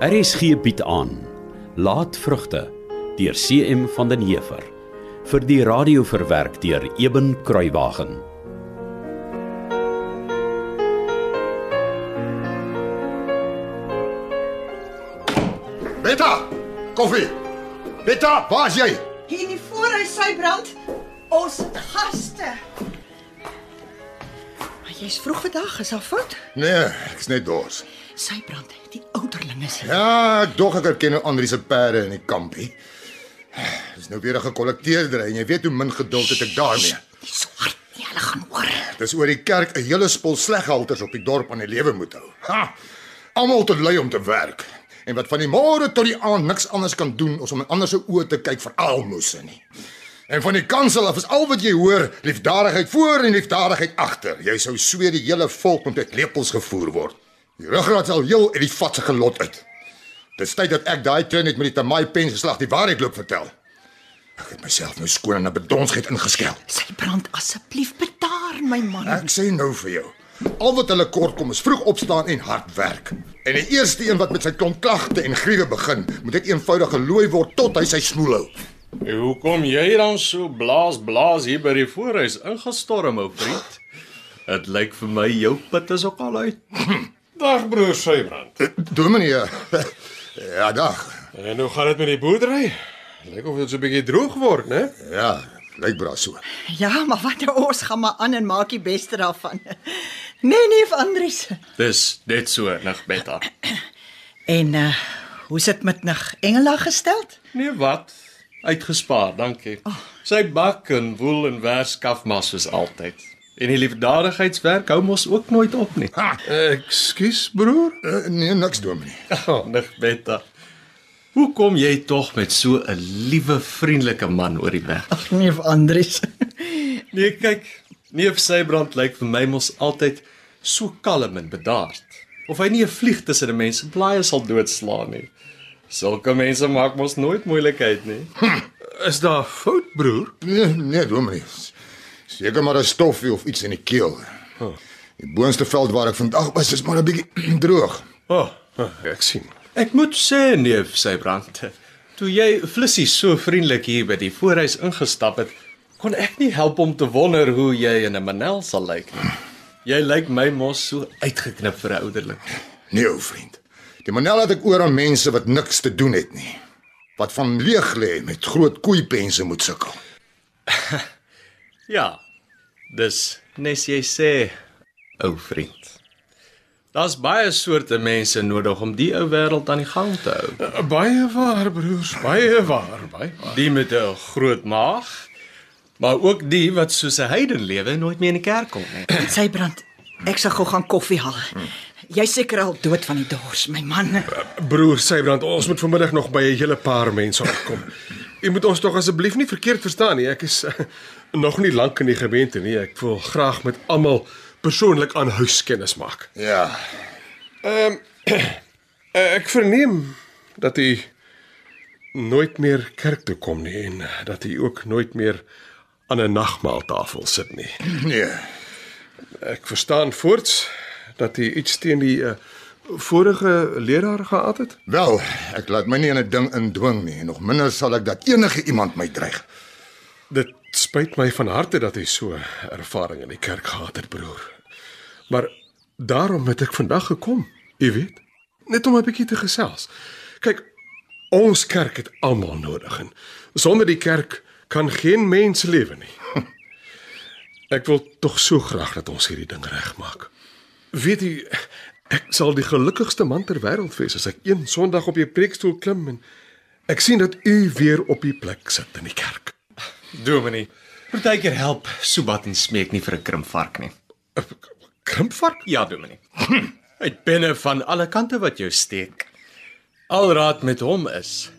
RSG bied aan Laat vrugte deur CM van den Heever vir die radio verwerk deur Eben Kruiwagen. Beta! Koffie! Beta, waar's jy? Hier in die voorhuis sy brand. Ons het gaste. Maar jy's vroeg vandag, is al fout? Nee, ek's net dors. Sy brand, die ouderling is hier. Ja, ek dog ek herken nou Andri se perde in die kampie. Dis nou weer 'n gekollekteerder en jy weet hoe min geduld het ek daarmee. Die swart, nie hulle gaan hoor. Dis oor die kerk 'n hele spul sleghalters op die dorp aan die lewe moet hou. Ha! Almal te lui om te werk. En wat van die môre tot die aand niks anders kan doen as om in ander se oë te kyk vir almoses nie. En van die kansel af is al wat jy hoor, liefdadigheid voor en liefdadigheid agter. Jy sou sweer die hele volk moet met lepels gevoer word. Die ruggraat sal heel uit die vatse gelot uit. Dis tyd dat ek daai klein net met die Tamai pen geslag die waarheid loop vertel. Ek het myself nou skoon in 'n bedonsheid ingeskel. Sy brand asseblief bedaar my man. Ek sê nou vir jou. Al wat hulle kort kom is vroeg opstaan en hard werk. En die eerste een wat met sy klomp klagte en griewe begin, moet net eenvoudig gelooi word tot hy sy smoel hou. En Hoekom jy dan so blaas blaas hier by die voorhuis ingestorm, ou vriend? Dit lyk vir my jou put is ook al uit. Dag broer Sybrand. Dominee. Ja, dag. En hoe gaan dit met die boerdery? Lyk of dit so 'n bietjie droog word, né? Ja, lyk bra so. Ja, maar wat nou, ons gaan maar aan en maak die beste daarvan. Nee, nee, Andries. Dis net so nig beta. En uh hoe sit met nig Engela gestel? Nee, wat? Uitgespaar, dankie. Sy bak en woel en werskaf mas soos altyd. En die liefdadigheidswerk hou mos ook nooit op nie. Ha, Ekskuus broer. uh, nee, niks dominee. Oh, nig beta. Hoe kom jy tog met so 'n liewe, vriendelike man oor die weg? Ag nee, Andries. Nee, kyk, neef Sybrand lyk vir my mos altyd so kalm en bedaard. Of hy nie 'n vlieg tussen die mense blaaie sal doodslaan nie. Sulke mense maak mos nooit moeilikheid nie. Is daar fout broer? Nee, nee, dominee. Seker maar 'n stofie of iets in die keel. Die boonste veld waar ek vandag was is maar 'n bietjie droog. O, oh, ek sien. Ek moet sê neef Sybrand, toe jy Flissie so vriendelik hier by die voorhuis ingestap het, kon ek nie help om te wonder hoe jy in 'n manel sal lyk nie. Jy lyk my mos so uitgeknip vir 'n ouderling. Nee, ou vriend. Die manel het ek oor aan mense wat niks te doen het nie. Wat van leeg lê met groot koeipense moet sukkel. Ja. Dis nes jy sê, ou vriend. Daar's baie soorte mense nodig om die ou wêreld aan die gang te hou. Uh, Baie waar broers, baie waar, baie waar. Die met 'n groot maag, maar ook die wat soos 'n heiden lewe nooit meer in die kerk kom nie. Sy brand. Ek sal gou gaan koffie haal. Jy's seker al dood van die dors, my man. Broer Sybrand, ons moet vanmiddag nog by 'n hele paar mense uitkom. U moet ons tog asseblief nie verkeerd verstaan nie. Ek is uh, nog nie lank in die gemeente nie. Ek wil graag met almal persoonlik aan huis kennis maak. Ja. Uh, ek verneem dat u nooit meer kerk toe kom nie en dat u ook nooit meer aan 'n nagmaaltafel sit nie. Nee. Ek verstaan voorts dat u iets teen die uh, vorige leraar gehad het. Wel, ek laat my nie in 'n ding indwing nie en nog minder sal ek dat enige iemand my dreig. Dit spyt my van harte dat hy so ervaring in die kerk gehad het, broer. Maar daarom het ek vandag gekom, u weet, net om 'n bietjie te gesels. Kyk, ons kerk het almal nodig en sonder die kerk kan geen mens lewe nie. Ek wil tog so graag dat ons hierdie ding regmaak. Weet u, ek sal die gelukkigste man ter wêreld wees as ek een Sondag op die preekstoel klim en ek sien dat u weer op die plek sit in die kerk. Dominee, partykeer help Subat en smeek nie vir 'n krimpvark nie. Krimpvark? Ja, Dominee. Uit binne van alle kante wat jou steek. Alraad met hom is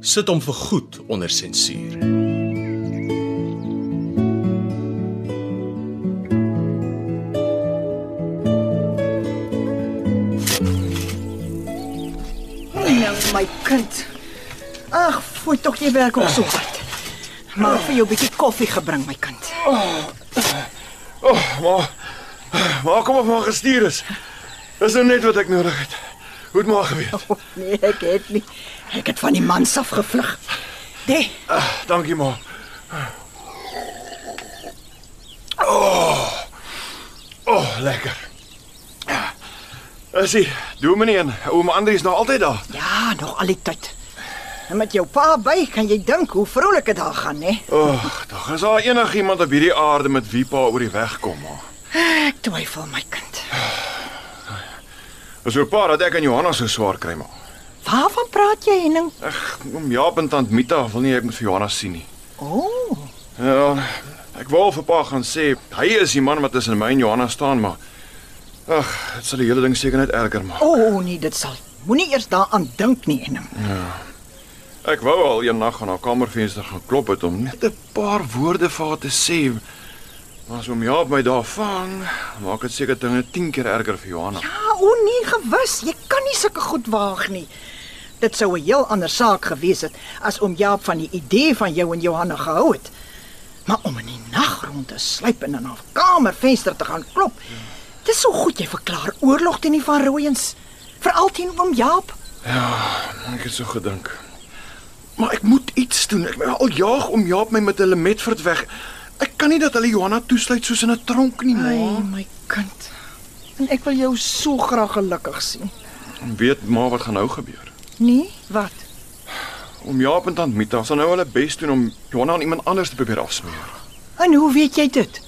sit hom vir goed onder sensuur. My kind. Ag, fooi tog jy werk ook so hard. Maar vir jou 'n bietjie koffie gebring my kind. Oh, maar maar kom op maar gestuur is. Dis nou net wat ek nodig het. Hoe het maar geweet? Oh, nee, ek het nie. Ek het van die mans af gevlug. Nee, Ah, dankie ma. Oh. Oh, lekker. Doen my nie en ouma Andri is nog altyd daar. ja, nog al die tyd. En met jou pa by kan jy dink hoe vrolik dit daar gaan, hè? O, oh, daar is daar enigiemand op hierdie aarde met wie pa oor die weg kom, ma. Ek twyfel my kind. Is oor pa dat ek en Johanna so swaar kry, ma. Waarvan praat jy, Henning? Ag, oom Jaap en tant Mita wil nie ek moet vir Johanna sien nie. O, oh, Ja, ek wou vir pa gaan sê hy is die man wat tussen my en Johanna staan, maar ag, dit sal die hele ding seker net erger maak. o oh, nee, dit sal. Moenie eers daaraan dink nie, Henning. Ek wou al een nag aan haar kamervenster gaan klop het om net 'n paar woorde vir haar te sê. Maar as oom Jaap my daar vang, maak dit seker dinge 10 keer erger vir Johanna. Ja, o nee, gewis. Jy kan nie sulke goed waag nie. Dit sou 'n heel ander saak gewees het as oom Jaap van die idee van jou en Johanna gehou het. Maar om in die nag rond te sluip en in haar kamervenster te gaan klop. Dis so goed jy verklaar oorlog teen die van Rooyens. Veral teen oom Jaap. Ek het so gedink. Maar ek moet iets doen. Ek al jaag oom Jaap my met hulle Medford weg. Ek kan nie dat hulle Johanna toesluit soos in 'n tronk nie, Ai, ma. my kind. En ek wil jou so graag gelukkig sien. Weet ma wat gaan nou gebeur? Nee, wat? Oom Jaap en tant Mita sal nou hulle bes doen om Johanna aan iemand anders te probeer afsmeer. En hoe weet jy dit?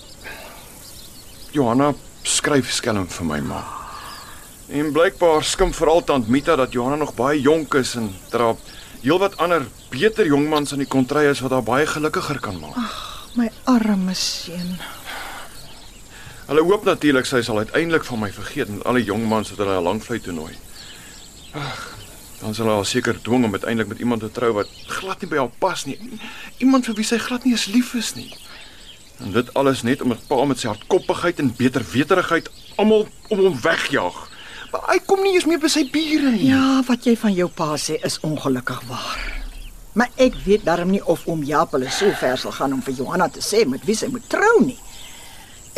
Johanna skryf skelm vir my ma. En blykbaar skim veral tant Mita dat Johanna nog baie jonk is en dat daar heelwat ander beter jongmans aan die kontry is wat haar baie gelukkiger kan maak. My arme seun. Hulle hoop natuurlik sy sal uiteindelik van my vergeet met al die jongmans wat hulle 'n langvlei toernooi. Ag, dan sal hulle haar seker dwing om uiteindelik met iemand te trou wat glad nie by haar pas nie. Iemand vir wie sy glad nie eens lief is nie. En dit alles net omdat pa met sy hardkoppigheid en beterweterigheid almal om hom wegjaag. Maar hy kom nie eens meer by sy bure nie. Ja, wat jy van jou pa sê is ongelukkig waar. Maar ek weet darm nie of oom Jaap hulle so ver sal gaan om vir Johanna te sê met wie sy moet trou nie.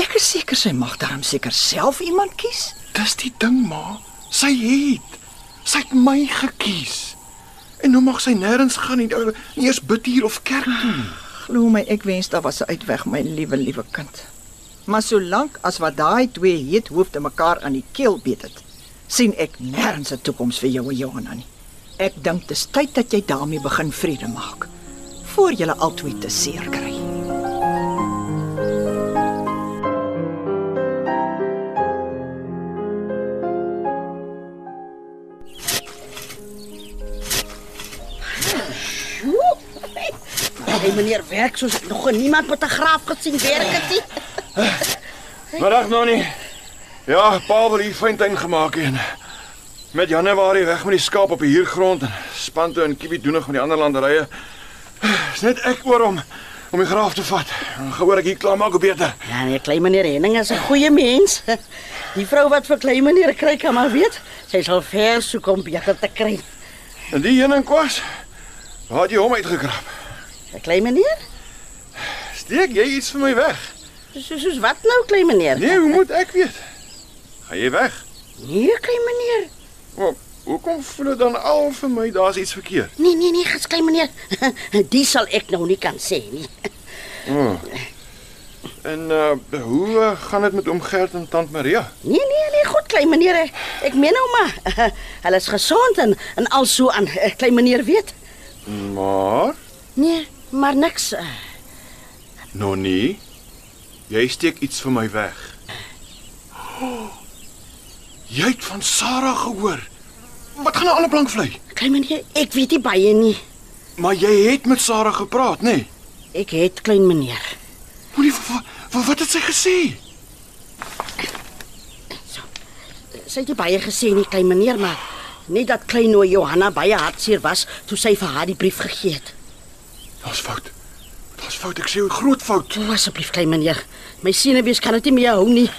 Ek is seker sy mag darm seker self iemand kies. Dis die ding, ma. Sy het. Sy het my gekies. En nou mag sy nêrens gaan nie, nou, nie eers bid hier of kerk toe nie. Glo my, ek wens daar was 'n uitweg, my liewe liewe kind. Maar solank as wat daai twee heet hoofde mekaar aan die keel beet het, sien ek nêrens 'n toekoms vir jou en Johanna nie. Ek dink dis tyd dat jy daarmee begin vrede maak voor julle albei te seer kry. Hey meneer werk soos nog niemand met 'n graaf gesien werk het nie. Middag Nonnie. Ja, pa wil hier fyntuin gemaak het. Met Januarie weg met die skaap op die huurgrond en span toe in Kiwi doenig met die ander landerye. Dis net ek oor om om die graaf te vat. En Gehoor ek hier klaar maak hoe beter. Ja, nee, klein meneer Henning is 'n goeie mens. Die vrou wat vir klein meneer kry kan maar weet, sy sal ver soek om beter te kry. En die en kwas. Waar het jy hom uitgekrap? Klein meneer? Steek jy iets vir my weg? Soos soos wat nou klein meneer? Nee, hoe moet ek weet? Gaan jy weg? Nee, klein meneer. Hoe hoekom voel dit dan al vir my daar's iets verkeerd? Nee, nee, nee, gas klein meneer. Die sal ek nou nie kan sê nie. En uh hoe uh, gaan dit met oom Gert en tant Maria? Nee, nee, nee, goed klein meneer. Ek meen nou maar. Hulle is gesond en en al so aan eh, klein meneer weet. Maar Nee, maar niks. eh, Nonnie, jy steek iets vir my weg. Jy het van Sarah gehoor. Wat gaan 'n ander plank vlei? Klein meneer, ek weet nie baie nie. Maar jy het met Sarah gepraat, nê? Nee? Ek het klein meneer. Moenie wat, wat het sy gesê? Sy het baie gesê nie, klein meneer, maar net dat klein nooi Johanna baie hartseer was toe sy vir haar die brief gegee het. Daar's fout. Daar's fout. Ek sê 'n groot fout. O, asseblief klein meneer. My senuwees kan dit nie meer hou nie.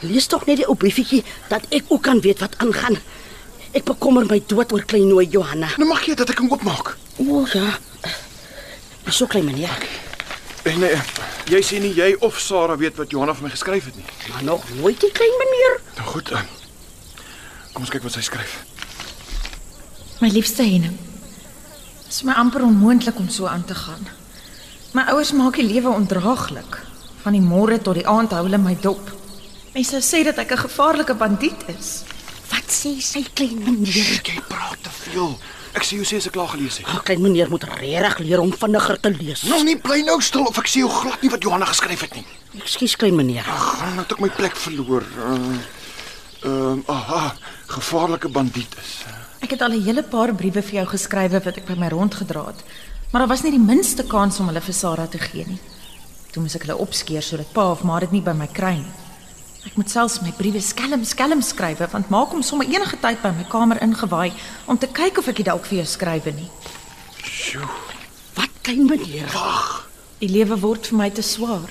Lees tog net die ou briefietjie dat ek ook kan weet wat aangaan. Ek bekommer my dood oor klein nooi Johanna. Nou mag jy dat ek hom oopmaak. O ja. Dis so klein meneer. En nee, jy sê nie jy of Sarah weet wat Johanna vir my geskryf het nie. Maar nog nooit die klein meneer. Nou goed. Uh, kom ons kyk wat sy skryf. My liefste Henning. Dit is my amper onmoontlik om so aan te gaan. My ouers maak die lewe ondraaglik. Van die môre tot die aand hou hulle my dop. Mense sê dat ek 'n gevaarlike bandiet is. Wat sê sy klein meneer? Jy praat te veel. Ek sê jou sê as ek klaar gelees het. Ag, klein meneer moet regtig leer om vinniger te lees. Nou nie bly nou stil of ek sê jou glad nie wat Johanna geskryf het nie. Ekskuus klein meneer. Ag, nou het ek my plek verloor. Ehm uh, uh, aha, gevaarlike bandiet is. Ek het al 'n hele paar briewe vir jou geskrywe wat ek by my rondgedra het, maar daar was nie die minste kans om hulle vir Sarah te gee nie. Toe moes ek hulle opskeer sodat pa of ma dit nie by my kry nie. Ek moet selfs my briewe skelm skelm skrywe want maak hom sommer enige tyd by my kamer ingewaai om te kyk of ek dit dalk vir jou skrywe nie. Sjoe. Wat klein meneer? Wag. Die lewe word vir my te swaar.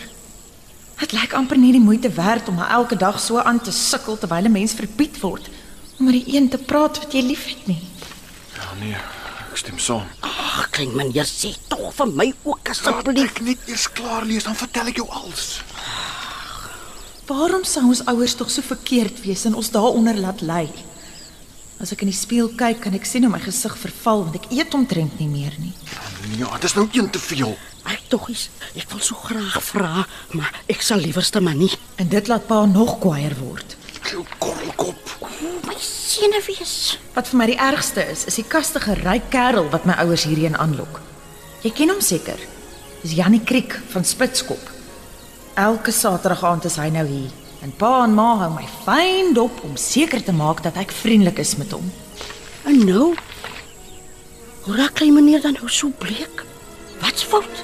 Dit lyk amper nie die moeite werd om elke dag so aan te sukkel terwyl 'n mens verbied word om met die een te praat wat jy liefhet nie. Ja nee, ek stem saam. Ag, klein meneer, sê tog vir my ook asseblief. ek net eers klaar lees dan vertel ek jou alles. Waarom sou ons ouers tog so verkeerd wees en ons daaronder laat ly? As ek in die spieël kyk, kan ek sien hoe my gesig verval want ek eet omtrent nie meer nie. Ja, dit is nou een te veel. Ek tog is, ek wil so graag vra, maar ek sal liewerste maar nie. En dit laat pa nog kwaaier word. My senuwees. Wat vir my die ergste is, is die kastige ryk kerel wat my ouers hierheen aanlok. Jy ken hom seker. Dis Janie Kriek van Spitskop. Elke Saterdag aand is hy nou hier. En pa en ma hou my fyn dop om seker te maak dat ek vriendelik is met hom. En nou? Hoe raak klein meneer dan nou so bleek? Wat's fout?